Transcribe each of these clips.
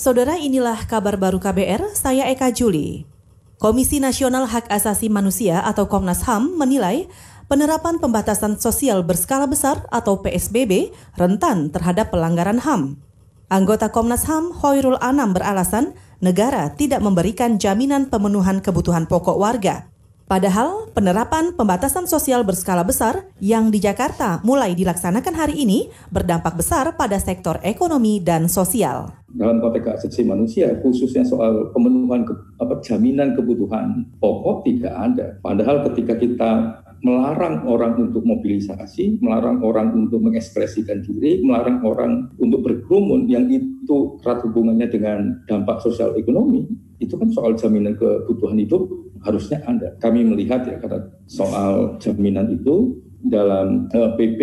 Saudara inilah kabar baru KBR, saya Eka Juli. Komisi Nasional Hak Asasi Manusia atau Komnas HAM menilai penerapan pembatasan sosial berskala besar atau PSBB rentan terhadap pelanggaran HAM. Anggota Komnas HAM Hoirul Anam beralasan negara tidak memberikan jaminan pemenuhan kebutuhan pokok warga Padahal penerapan pembatasan sosial berskala besar yang di Jakarta mulai dilaksanakan hari ini berdampak besar pada sektor ekonomi dan sosial. Dalam konteks asasi manusia, khususnya soal pemenuhan ke, apa, jaminan kebutuhan pokok tidak ada. Padahal ketika kita melarang orang untuk mobilisasi, melarang orang untuk mengekspresikan diri, melarang orang untuk berkerumun yang itu erat hubungannya dengan dampak sosial ekonomi, itu kan soal jaminan kebutuhan hidup harusnya ada. Kami melihat ya kata soal jaminan itu dalam uh, eh, PP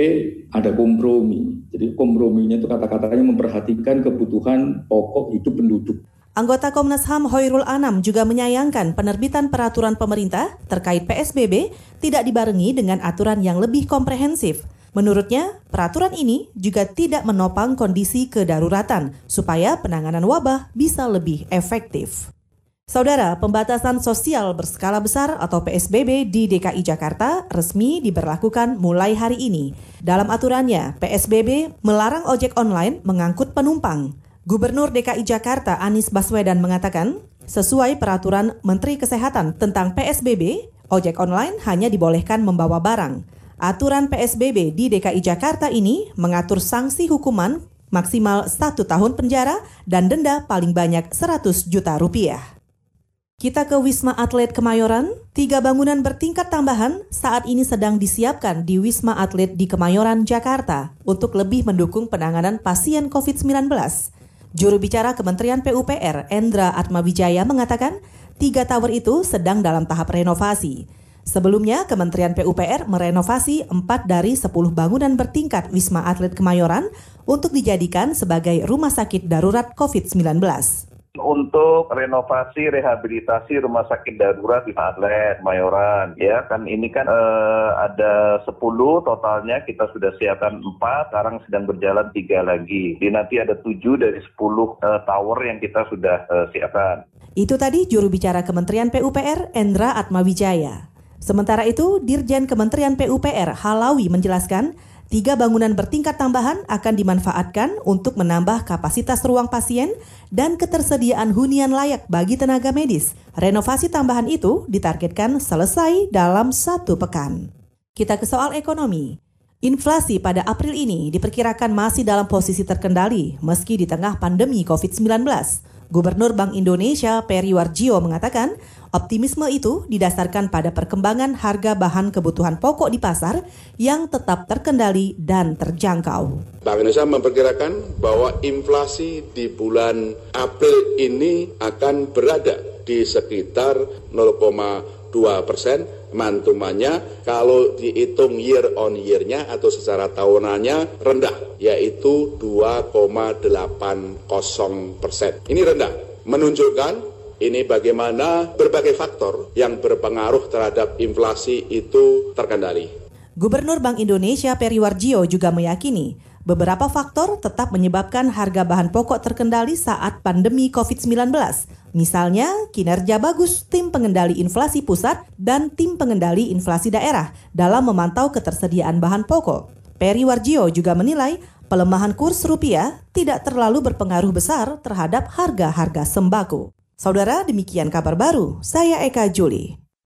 ada kompromi. Jadi komprominya itu kata-katanya memperhatikan kebutuhan pokok hidup penduduk. Anggota Komnas HAM Hoirul Anam juga menyayangkan penerbitan peraturan pemerintah terkait PSBB tidak dibarengi dengan aturan yang lebih komprehensif. Menurutnya, peraturan ini juga tidak menopang kondisi kedaruratan supaya penanganan wabah bisa lebih efektif. Saudara, pembatasan sosial berskala besar atau PSBB di DKI Jakarta resmi diberlakukan mulai hari ini. Dalam aturannya, PSBB melarang ojek online mengangkut penumpang. Gubernur DKI Jakarta Anies Baswedan mengatakan, sesuai peraturan Menteri Kesehatan tentang PSBB, ojek online hanya dibolehkan membawa barang. Aturan PSBB di DKI Jakarta ini mengatur sanksi hukuman maksimal satu tahun penjara dan denda paling banyak 100 juta rupiah. Kita ke Wisma Atlet Kemayoran. Tiga bangunan bertingkat tambahan saat ini sedang disiapkan di Wisma Atlet di Kemayoran, Jakarta untuk lebih mendukung penanganan pasien COVID-19. Juru bicara Kementerian PUPR, Endra Atmawijaya mengatakan, tiga tower itu sedang dalam tahap renovasi. Sebelumnya, Kementerian PUPR merenovasi empat dari sepuluh bangunan bertingkat Wisma Atlet Kemayoran untuk dijadikan sebagai rumah sakit darurat COVID-19 untuk renovasi rehabilitasi rumah sakit darurat di Atlet Mayoran ya. Kan ini kan eh, ada 10 totalnya kita sudah siapkan 4 sekarang sedang berjalan tiga lagi. Di nanti ada 7 dari 10 eh, tower yang kita sudah eh, siapkan. Itu tadi juru bicara Kementerian PUPR Endra Atmawijaya. Sementara itu, Dirjen Kementerian PUPR Halawi menjelaskan Tiga bangunan bertingkat tambahan akan dimanfaatkan untuk menambah kapasitas ruang pasien dan ketersediaan hunian layak bagi tenaga medis. Renovasi tambahan itu ditargetkan selesai dalam satu pekan. Kita ke soal ekonomi. Inflasi pada April ini diperkirakan masih dalam posisi terkendali meski di tengah pandemi COVID-19. Gubernur Bank Indonesia Peri Warjio mengatakan, optimisme itu didasarkan pada perkembangan harga bahan kebutuhan pokok di pasar yang tetap terkendali dan terjangkau. Bank Indonesia memperkirakan bahwa inflasi di bulan April ini akan berada di sekitar 0,2 persen mantumannya kalau dihitung year on year-nya atau secara tahunannya rendah yaitu 2,80 persen. Ini rendah, menunjukkan ini bagaimana berbagai faktor yang berpengaruh terhadap inflasi itu terkendali. Gubernur Bank Indonesia Peri Warjio juga meyakini beberapa faktor tetap menyebabkan harga bahan pokok terkendali saat pandemi COVID-19. Misalnya, kinerja bagus tim pengendali inflasi pusat dan tim pengendali inflasi daerah dalam memantau ketersediaan bahan pokok. Peri Warjio juga menilai pelemahan kurs rupiah tidak terlalu berpengaruh besar terhadap harga-harga sembako. Saudara, demikian kabar baru. Saya Eka Juli.